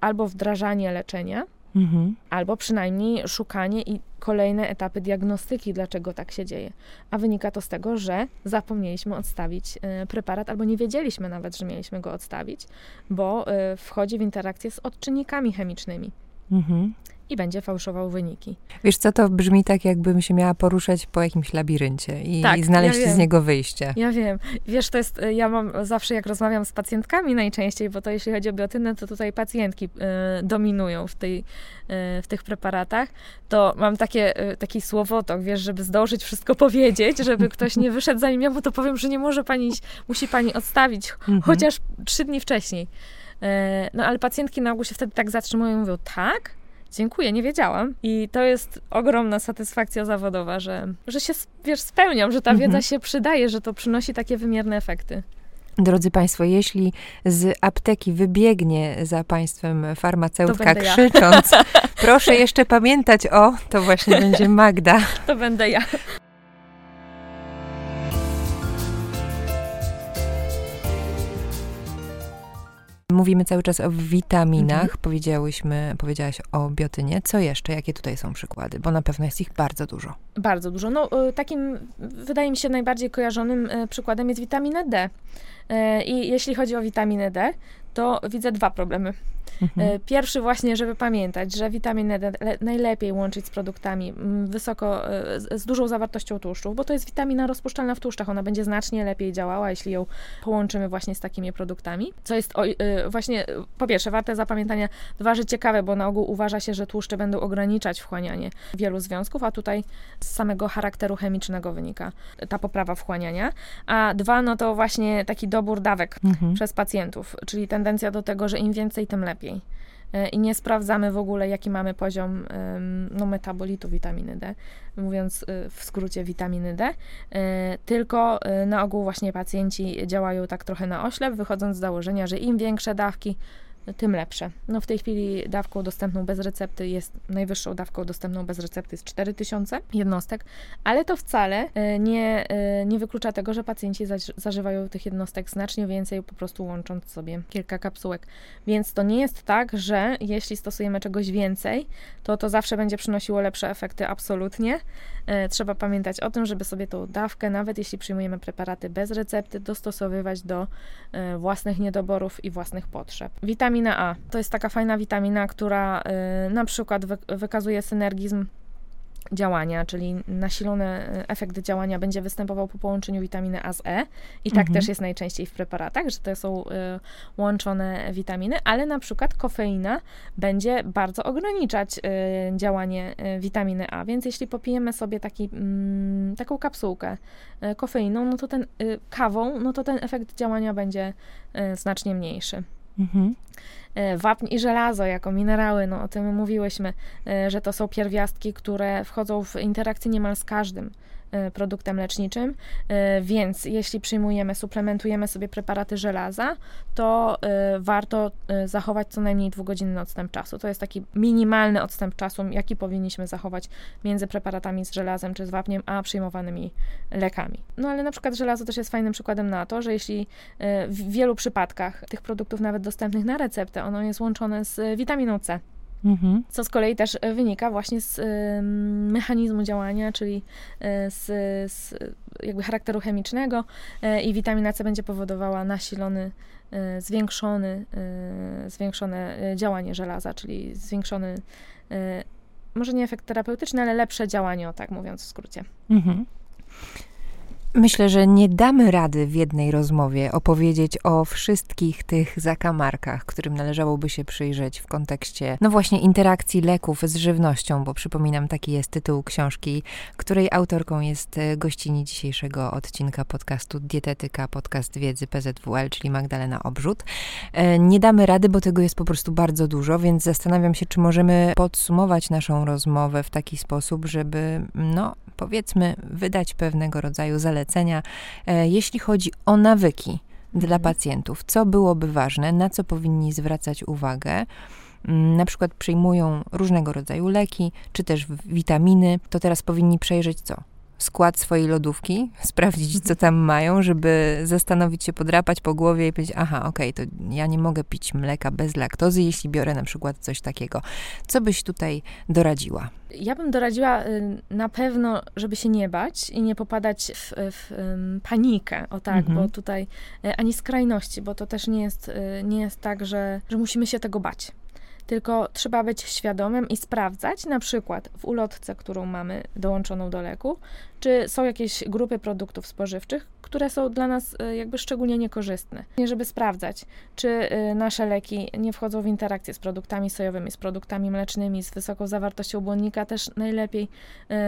albo wdrażanie leczenia, mhm. albo przynajmniej szukanie i kolejne etapy diagnostyki, dlaczego tak się dzieje. A wynika to z tego, że zapomnieliśmy odstawić y, preparat, albo nie wiedzieliśmy nawet, że mieliśmy go odstawić, bo y, wchodzi w interakcję z odczynnikami chemicznymi. Mhm i będzie fałszował wyniki. Wiesz co, to brzmi tak, jakbym się miała poruszać po jakimś labiryncie i, tak, i znaleźć ja z niego wyjście. Ja wiem. Wiesz, to jest, ja mam zawsze, jak rozmawiam z pacjentkami najczęściej, bo to jeśli chodzi o biotynę, to tutaj pacjentki y, dominują w, tej, y, w tych preparatach, to mam takie, y, taki słowotok, wiesz, żeby zdążyć wszystko powiedzieć, żeby ktoś nie wyszedł zanim ja mu to powiem, że nie może pani musi pani odstawić mhm. chociaż trzy dni wcześniej. No ale pacjentki na ogół się wtedy tak zatrzymują i mówią, tak? Dziękuję, nie wiedziałam. I to jest ogromna satysfakcja zawodowa, że, że się, wiesz, spełniam, że ta mhm. wiedza się przydaje, że to przynosi takie wymierne efekty. Drodzy Państwo, jeśli z apteki wybiegnie za Państwem farmaceutka krzycząc, ja. proszę jeszcze pamiętać o, to właśnie będzie Magda. To będę ja. Mówimy cały czas o witaminach, mhm. powiedziałyśmy, powiedziałaś o biotynie. Co jeszcze? Jakie tutaj są przykłady? Bo na pewno jest ich bardzo dużo. Bardzo dużo. No, y, takim, wydaje mi się, najbardziej kojarzonym y, przykładem jest witamina D. Y, I jeśli chodzi o witaminę D, to widzę dwa problemy. Mhm. Pierwszy właśnie, żeby pamiętać, że witaminę D najlepiej łączyć z produktami wysoko, z dużą zawartością tłuszczów, bo to jest witamina rozpuszczalna w tłuszczach. Ona będzie znacznie lepiej działała, jeśli ją połączymy właśnie z takimi produktami. Co jest o, właśnie, po pierwsze, warte zapamiętania, dwa, że ciekawe, bo na ogół uważa się, że tłuszcze będą ograniczać wchłanianie wielu związków, a tutaj z samego charakteru chemicznego wynika ta poprawa wchłaniania. A dwa, no to właśnie taki dobór dawek mhm. przez pacjentów, czyli tendencja do tego, że im więcej, tym lepiej. E, I nie sprawdzamy w ogóle, jaki mamy poziom no, metabolitu witaminy D, mówiąc e, w skrócie witaminy D, e, tylko na ogół właśnie pacjenci działają tak trochę na oślep, wychodząc z założenia, że im większe dawki, tym lepsze. No w tej chwili dawką dostępną bez recepty jest, najwyższą dawką dostępną bez recepty jest 4000 jednostek, ale to wcale e, nie, e, nie wyklucza tego, że pacjenci zażywają tych jednostek znacznie więcej, po prostu łącząc sobie kilka kapsułek. Więc to nie jest tak, że jeśli stosujemy czegoś więcej, to to zawsze będzie przynosiło lepsze efekty, absolutnie. E, trzeba pamiętać o tym, żeby sobie tą dawkę, nawet jeśli przyjmujemy preparaty bez recepty, dostosowywać do własnych niedoborów i własnych potrzeb. Witamin witamina A. To jest taka fajna witamina, która y, na przykład wy, wykazuje synergizm działania, czyli nasilony e, efekt działania będzie występował po połączeniu witaminy A z E i tak mhm. też jest najczęściej w preparatach, że to są y, łączone witaminy, ale na przykład kofeina będzie bardzo ograniczać y, działanie y, witaminy A, więc jeśli popijemy sobie taki, mm, taką kapsułkę kofeiną, no to ten kawą, no to ten efekt działania będzie znacznie mniejszy. Mhm. E, wapń i żelazo jako minerały, no o tym mówiłyśmy, e, że to są pierwiastki, które wchodzą w interakcję niemal z każdym produktem leczniczym, e, więc jeśli przyjmujemy, suplementujemy sobie preparaty żelaza, to e, warto zachować co najmniej dwugodzinny odstęp czasu. To jest taki minimalny odstęp czasu, jaki powinniśmy zachować między preparatami z żelazem czy z wapniem, a przyjmowanymi lekami. No ale na przykład żelazo też jest fajnym przykładem na to, że jeśli w wielu przypadkach tych produktów nawet dostępnych na receptę, ono jest łączone z witaminą C, Mhm. Co z kolei też e, wynika właśnie z y, mechanizmu działania, czyli y, z, z, jakby charakteru chemicznego y, i witamina C będzie powodowała nasilony, zwiększony, zwiększone działanie żelaza, czyli zwiększony, może nie efekt terapeutyczny, ale lepsze działanie, o tak mówiąc w skrócie. Mhm. Myślę, że nie damy rady w jednej rozmowie opowiedzieć o wszystkich tych zakamarkach, którym należałoby się przyjrzeć w kontekście, no właśnie, interakcji leków z żywnością, bo przypominam, taki jest tytuł książki, której autorką jest e, gościni dzisiejszego odcinka podcastu Dietetyka, podcast wiedzy PZWL, czyli Magdalena Obrzut. E, nie damy rady, bo tego jest po prostu bardzo dużo, więc zastanawiam się, czy możemy podsumować naszą rozmowę w taki sposób, żeby, no, powiedzmy, wydać pewnego rodzaju zalecenia, e, jeśli chodzi o nawyki dla mhm. pacjentów. Co byłoby ważne, na co powinni zwracać uwagę? Mm, na przykład przyjmują różnego rodzaju leki, czy też witaminy, to teraz powinni przejrzeć co? Skład swojej lodówki, sprawdzić, co tam mają, żeby zastanowić się, podrapać po głowie i powiedzieć, aha, okej, okay, to ja nie mogę pić mleka bez laktozy, jeśli biorę na przykład coś takiego. Co byś tutaj doradziła? Ja bym doradziła y, na pewno, żeby się nie bać i nie popadać w, w panikę, o tak, mhm. bo tutaj y, ani skrajności, bo to też nie jest, y, nie jest tak, że, że musimy się tego bać tylko trzeba być świadomym i sprawdzać, na przykład w ulotce, którą mamy dołączoną do leku, czy są jakieś grupy produktów spożywczych, które są dla nas y, jakby szczególnie niekorzystne. Żeby sprawdzać, czy y, nasze leki nie wchodzą w interakcję z produktami sojowymi, z produktami mlecznymi, z wysoką zawartością błonnika, też najlepiej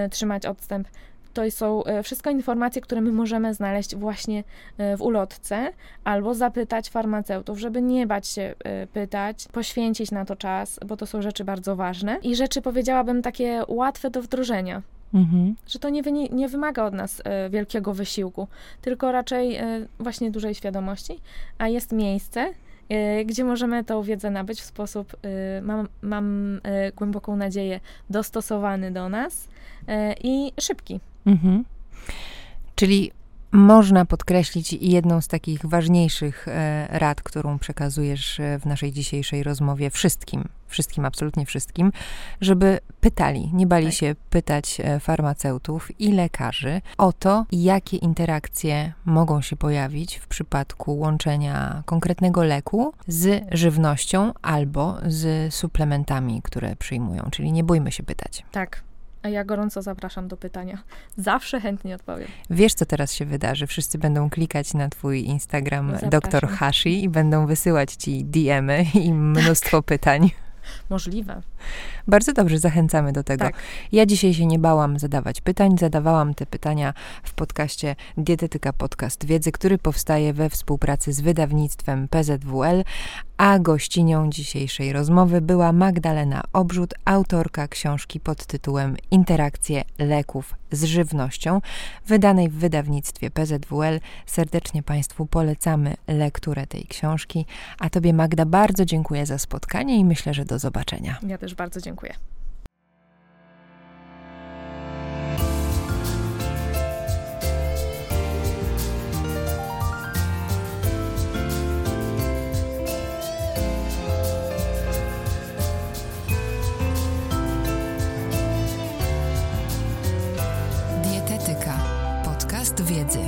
y, trzymać odstęp to są e, wszystko informacje, które my możemy znaleźć właśnie e, w ulotce, albo zapytać farmaceutów, żeby nie bać się e, pytać, poświęcić na to czas, bo to są rzeczy bardzo ważne i rzeczy powiedziałabym takie łatwe do wdrożenia. Mhm. Że to nie, nie, wymaga od nas wielkiego wysiłku, tylko raczej właśnie dużej świadomości, a jest miejsce, gdzie możemy tą wiedzę nabyć w sposób, mam, mam głęboką nadzieję, dostosowany do nas i szybki. Mhm. Czyli można podkreślić jedną z takich ważniejszych e, rad, którą przekazujesz e, w naszej dzisiejszej rozmowie wszystkim, wszystkim, absolutnie wszystkim, żeby pytali, nie bali Tak. się pytać e, farmaceutów i lekarzy o to, jakie interakcje mogą się pojawić w przypadku łączenia konkretnego leku z żywnością albo z suplementami, które przyjmują. Czyli nie bójmy się pytać. Tak. A ja gorąco zapraszam do pytania. Zawsze chętnie odpowiem. Wiesz, co teraz się wydarzy? Wszyscy będą klikać na twój Instagram Zapraszam. Dr. Hashi i będą wysyłać ci DM-y i mnóstwo pytań. Możliwe. Bardzo dobrze, zachęcamy do tego. Tak. Ja dzisiaj się nie bałam zadawać pytań. Zadawałam te pytania w podcaście Dietetyka Podcast Wiedzy, który powstaje we współpracy z wydawnictwem PZWL, a gościnią dzisiejszej rozmowy była Magdalena Obrzut, autorka książki pod tytułem Interakcje leków z żywnością, wydanej w wydawnictwie PZWL. Serdecznie Państwu polecamy lekturę tej książki, a Tobie Magda bardzo dziękuję za spotkanie i myślę, że do zobaczenia. Ja też bardzo dziękuję. Dietetyka. Podcast wiedzy.